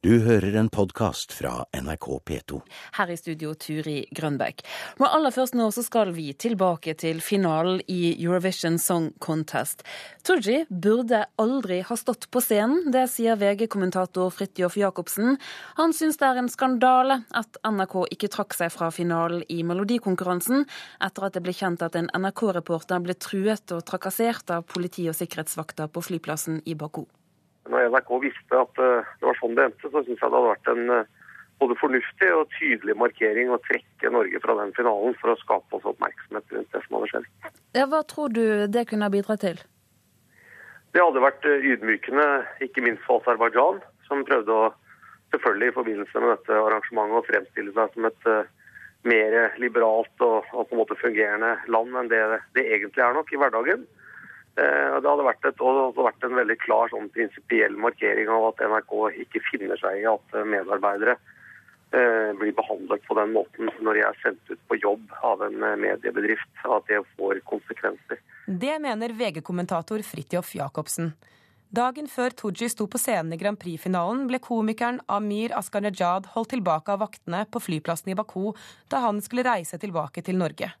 Du hører en podkast fra NRK P2. Her i studio Turi Grønbekk. Men aller først nå så skal vi tilbake til finalen i Eurovision Song Contest. Tooji burde aldri ha stått på scenen, det sier VG-kommentator Fridtjof Jacobsen. Han syns det er en skandale at NRK ikke trakk seg fra finalen i melodikonkurransen, etter at det ble kjent at en NRK-reporter ble truet og trakassert av politi og sikkerhetsvakter på flyplassen i Baku. Når NRK visste at eh, det var sånn det endte, så syns jeg det hadde vært en eh, både fornuftig og tydelig markering å trekke Norge fra den finalen for å skape oss oppmerksomhet rundt det som hadde skjedd. Ja, hva tror du det kunne ha bidratt til? Det hadde vært eh, ydmykende, ikke minst for Aserbajdsjan, som prøvde å selvfølgelig i forbindelse med dette arrangementet å fremstille seg som et mer liberalt og, og, på en måte fungerende land enn det det egentlig er nok i hverdagen. Eh, det hadde vært, et, hadde vært en veldig klar sånn prinsipiell markering av at NRK ikke finner seg i at eh, medarbeidere eh, blir behandlet på den måten når de er sendt ut på jobb av en mediebedrift. At det får konsekvenser. Det mener VG-kommentator Fridtjof Jacobsen. Dagen før Tooji sto på scenen i Grand Prix-finalen, ble komikeren Amir Askanejad holdt tilbake av vaktene på flyplassen i Baku da han skulle reise tilbake til Norge.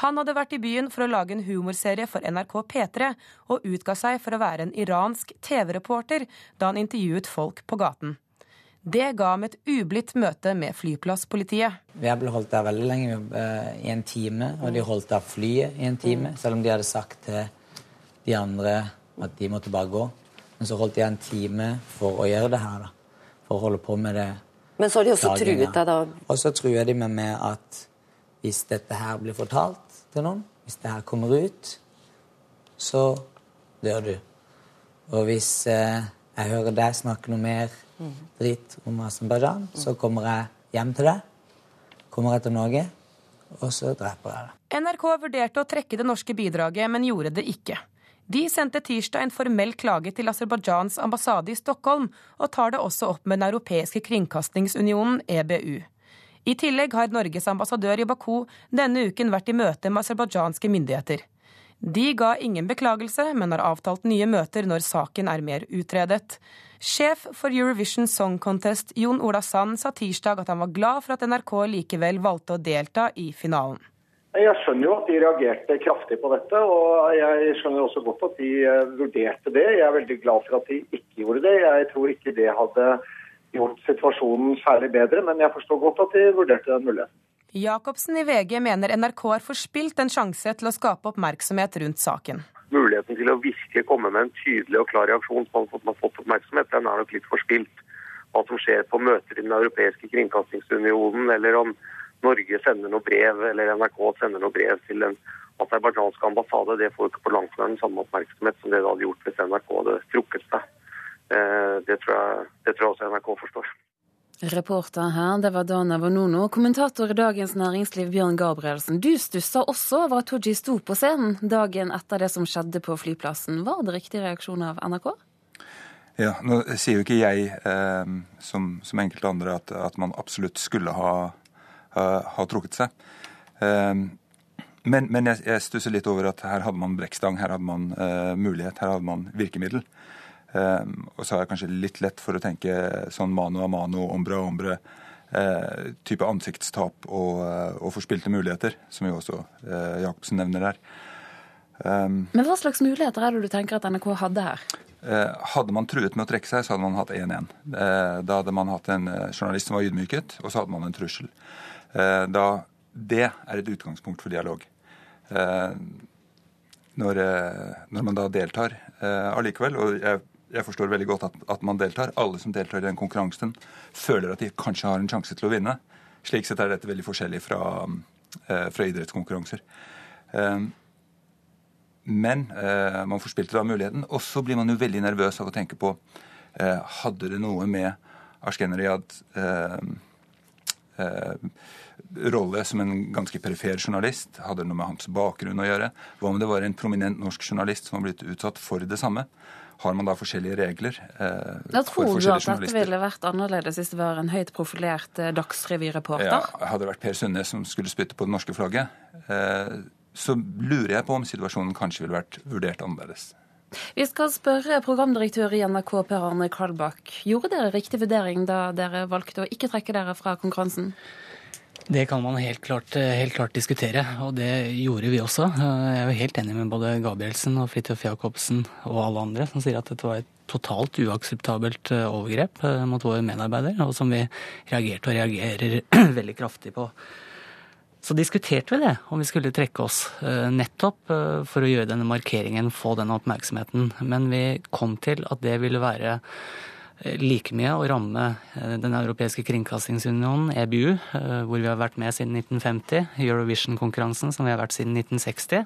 Han hadde vært i byen for å lage en humorserie for NRK P3, og utga seg for å være en iransk TV-reporter da han intervjuet folk på gaten. Det ga ham et ublidt møte med flyplasspolitiet. Vi ble holdt der veldig lenge, eh, i en time, og de holdt der flyet i en time. Selv om de hadde sagt til de andre at de måtte bare gå. Men så holdt de en time for å gjøre det her, da. For å holde på med det. Men så har de også truet deg, da? Og så truer de meg med at hvis dette her blir fortalt til noen, hvis det her kommer ut, så dør du. Og hvis eh, jeg hører deg snakke noe mer dritt om Aserbajdsjan, så kommer jeg hjem til deg. Kommer jeg til Norge, og så dreper jeg deg. NRK vurderte å trekke det norske bidraget, men gjorde det ikke. De sendte tirsdag en formell klage til Aserbajdsjans ambassade i Stockholm, og tar det også opp med Den europeiske kringkastingsunionen, EBU. I tillegg har Norges ambassadør i Baku denne uken vært i møte med aserbajdsjanske myndigheter. De ga ingen beklagelse, men har avtalt nye møter når saken er mer utredet. Sjef for Eurovision Song Contest, Jon Ola Sand, sa tirsdag at han var glad for at NRK likevel valgte å delta i finalen. Jeg skjønner jo at de reagerte kraftig på dette, og jeg skjønner også godt at de eh, vurderte det. Jeg er veldig glad for at de ikke gjorde det. Jeg tror ikke det hadde gjort situasjonen særlig bedre, men jeg forstår godt at de vurderte den muligheten. Jacobsen i VG mener NRK har forspilt en sjanse til å skape oppmerksomhet rundt saken. Muligheten til å virkelig komme med en tydelig og klar reaksjon på at man har fått oppmerksomhet, den er nok litt forspilt. Hva som skjer på møter i Den europeiske kringkastingsunionen, eller om Norge sender noe brev, eller NRK sender noe brev til den aserbajdsjanske ambassade, det får ikke på langt nær den samme oppmerksomhet som det det hadde gjort hvis NRK hadde trukket seg. Eh, det tror, jeg, det tror jeg også NRK forstår. Reporter her, det var Dana Vanono. Kommentator i Dagens Næringsliv, Bjørn Gabrielsen. Du stussa også over at Tooji sto på scenen dagen etter det som skjedde på flyplassen. Var det riktig reaksjon av NRK? Ja, Nå sier jo ikke jeg, eh, som, som, enkelte andre, at, at, man absolutt skulle ha, ha, ha trukket seg. Eh, men, men, jeg, jeg stusser litt over at her hadde man brekkstang, her hadde man eh, mulighet, her hadde man virkemiddel. Um, og så har jeg kanskje litt lett for å tenke sånn mano a mano, ombre a ombre. Uh, type ansiktstap og, uh, og, forspilte muligheter, som jo også uh, Jacobsen nevner der. Um, Men hva slags muligheter er det du tenker at NRK hadde her? hadde man truet med å trekke seg, så hadde man hatt 1-1. da hadde man hatt en journalist som var ydmyket, og så hadde man en trussel. da, det er et utgangspunkt for dialog. Når, når, man da deltar allikevel, og jeg jeg forstår veldig godt at, at, man deltar. Alle som deltar i den konkurransen, føler at de kanskje har en sjanse til å vinne. Slik sett er dette veldig forskjellig fra, eh, fra idrettskonkurranser. Eh, men eh, man forspilte da muligheten. Og så blir man jo veldig nervøs av å tenke på Hadde det noe med Ashkeneriad eh, eh, rolle som en ganske perifer journalist? Hadde det noe med hans bakgrunn å gjøre? Hva om det var en prominent norsk journalist som var blitt utsatt for det samme? har man da forskjellige regler. Eh, da tror du at dette ville vært annerledes hvis det var en høyt profilert eh, dagsrevyreporter? Ja, hadde det vært Per Sunde som skulle spytte på det norske flagget, eh, så lurer jeg på om situasjonen kanskje ville vært vurdert annerledes. Vi skal spørre programdirektør i NRK Per Arne Kalbakk. Gjorde dere riktig vurdering da dere valgte å ikke trekke dere fra konkurransen? Det kan man helt klart, helt klart, diskutere, og det gjorde vi også. Jeg er jo helt enig med både Gabrielsen og Fridtjof Jacobsen og alle andre som sier at dette var et totalt uakseptabelt overgrep eh, mot våre medarbeidere, og som vi reagerte og reagerer veldig kraftig på. Så diskuterte vi det, om vi skulle trekke oss. Eh, nettopp eh, for å gjøre denne markeringen, få denne oppmerksomheten. Men vi kom til at det ville være eh, like mye å ramme Den europeiske kringkastingsunionen, EBU, hvor vi har vært med siden 1950, Eurovision-konkurransen som vi har vært siden 1960,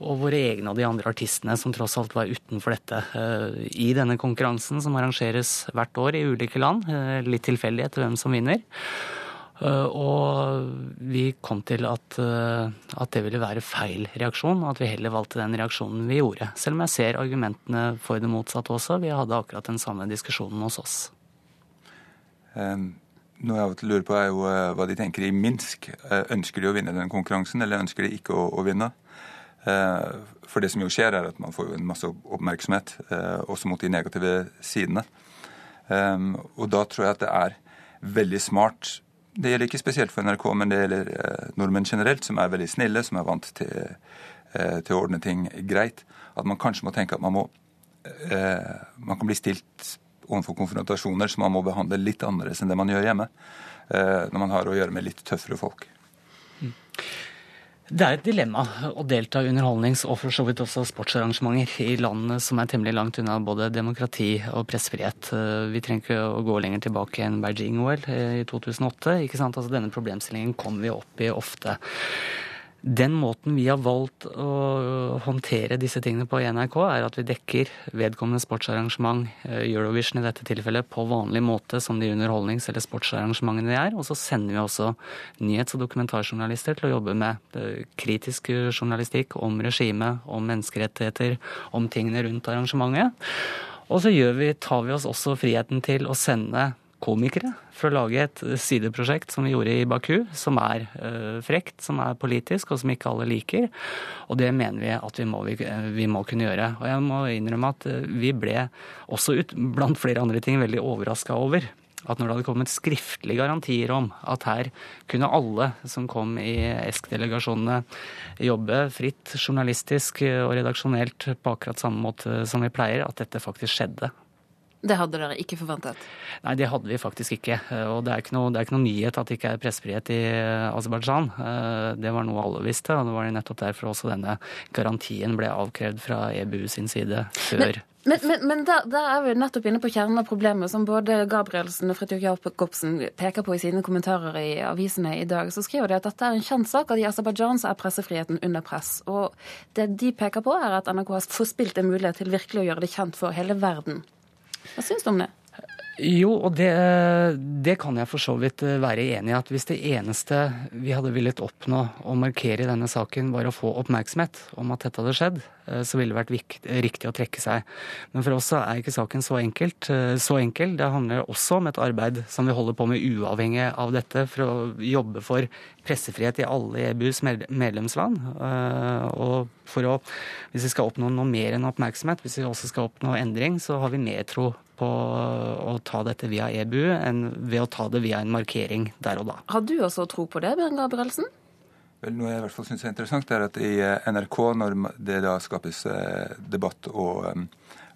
og våre egne og de andre artistene som tross alt var utenfor dette. I denne konkurransen som arrangeres hvert år i ulike land, litt tilfeldig etter hvem som vinner. Eh, og vi kom til at, eh, at, det ville være feil reaksjon, at vi heller valgte den reaksjonen vi gjorde. Selv om jeg ser argumentene for det motsatte også. Vi hadde akkurat den samme diskusjonen hos oss. Um, noe jeg lurer på, er jo uh, hva de tenker i Minsk. Ønsker de å vinne den konkurransen, eller ønsker de ikke å, å vinne? For det som jo skjer, er at man får en masse oppmerksomhet, også mot de negative sidene. Um, og da tror jeg at det er veldig smart det gjelder ikke spesielt for NRK, men det gjelder eh, nordmenn generelt, som er veldig snille, som er vant til, eh, til å ordne ting greit. At man kanskje må tenke at man må eh, Man kan bli stilt overfor konfrontasjoner som man må behandle litt annerledes enn det man gjør hjemme. Når man har å gjøre med litt tøffere folk. Mm. Det er et dilemma å delta i underholdnings- og for så vidt også sportsarrangementer i land som er temmelig langt unna både demokrati og pressefrihet. Vi trenger ikke å gå lenger tilbake enn Beijing-OL i 2008. ikke sant? Altså Denne problemstillingen kommer vi opp i ofte. Den måten vi har valgt å håndtere disse tingene på i NRK, er at vi dekker vedkommende sportsarrangement, eh, Eurovision i dette tilfellet, på vanlig måte som de underholdnings- eller sportsarrangementene de er. Og så sender vi også nyhets- og dokumentarjournalister til å jobbe med eh, kritisk journalistikk om regimet, om menneskerettigheter, om tingene rundt arrangementet. Og så vi, tar vi oss også friheten til å sende komikere for å lage et sideprosjekt som vi gjorde i Baku, som er uh, frekt, som er politisk, og som ikke alle liker. Og det mener vi at vi må, vi, vi må kunne gjøre. Og jeg må innrømme at uh, vi ble også ut, blant flere andre ting veldig overraska over at når det hadde kommet skriftlige garantier om at her kunne alle som kom i ESK-delegasjonene jobbe fritt, journalistisk og redaksjonelt på akkurat samme måte som vi pleier, at dette faktisk skjedde. Det hadde dere ikke forventet? Nei, det hadde vi faktisk ikke. Og det er ikke noe, er ikke noe nyhet at det ikke er pressefrihet i Aserbajdsjan. Eh, det var noe alle visste, og det var nettopp derfor også denne garantien ble avkrevd fra EBU sin side før. Men, men, men, men der, der, er vi nettopp inne på kjernen av problemet, som både Gabrielsen og Fridtjof Jacobsen peker på i sine kommentarer i avisene i dag. Så skriver de at dette er en kjent sak, at i Aserbajdsjan er pressefriheten under press. Og det de peker på, er at NRK har forspilt en mulighet til virkelig å gjøre det kjent for hele verden. Hva syns du om det? Jo, og det, det, kan jeg for så vidt eh, være enig i. At hvis det eneste vi hadde villet oppnå og markere i denne saken, var å få oppmerksomhet om at dette hadde skjedd, eh, så ville det vært viktig, riktig å trekke seg. Men for oss er ikke saken så, enkelt, eh, så enkel. Det handler også om et arbeid som vi holder på med uavhengig av dette, for å jobbe for pressefrihet i alle EBUs medlemsland. Og for å, hvis vi skal oppnå noe mer enn oppmerksomhet, hvis vi også skal oppnå endring, så har vi mer tro på å ta dette via EBU enn ved å ta det via en markering der og da. Har du også tro på det, Bjørn Gabrielsen? Vel, noe jeg i hvert fall syns er interessant, er at i eh, NRK, når det da skapes eh, debatt og,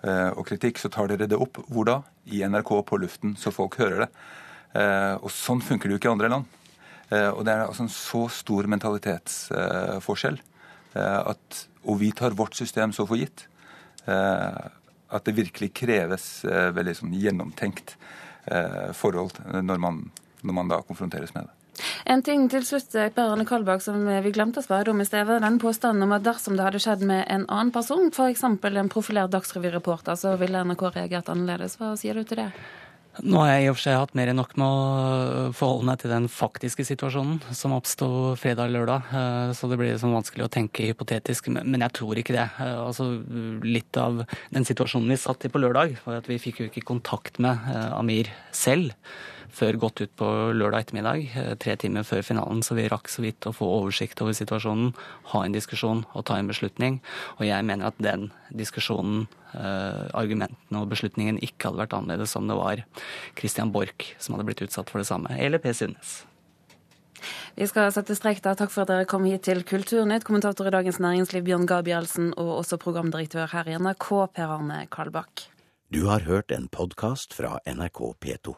eh, og kritikk, så tar dere det opp. Hvor da? I NRK på luften, så folk hører det. Og sånn funker det jo ikke i andre land. Og det er altså en så stor mentalitetsforskjell at Og vi tar vårt system så for gitt at det virkelig kreves eh, veldig sånn gjennomtenkt eh, forhold når man, når man da konfronteres med det. En ting til slutt, Per Arne Kalbakk, som vi glemte å svare om i sted. Den påstanden om at dersom det hadde skjedd med en annen person, f.eks. en profilert Dagsrevy-reporter, så ville NRK reagert annerledes. Hva sier du til det? Nå har jeg i og for seg hatt mer enn nok med å forholde meg til den faktiske situasjonen som oppsto fredag-lørdag, eh, så det blir sånn vanskelig å tenke hypotetisk. Men jeg tror ikke det. Eh, altså, litt av den situasjonen vi satt i på lørdag, var at vi fikk jo ikke kontakt med Amir selv før godt ut på lørdag ettermiddag, tre timer før finalen, så vi rakk så vidt å få oversikt over situasjonen, ha en diskusjon og ta en beslutning. Og jeg mener at den diskusjonen, argumentene og beslutningen ikke hadde vært annerledes om det var Christian Borch som hadde blitt utsatt for det samme, eller Per Sundnes. Vi skal sette strek der. Takk for at dere kom hit til Kulturnytt, kommentator i Dagens Næringsliv Bjørn Gabrielsen, og også programdirektør her i NRK, Per Arne Kalbakk. Du har hørt en podkast fra NRK P2.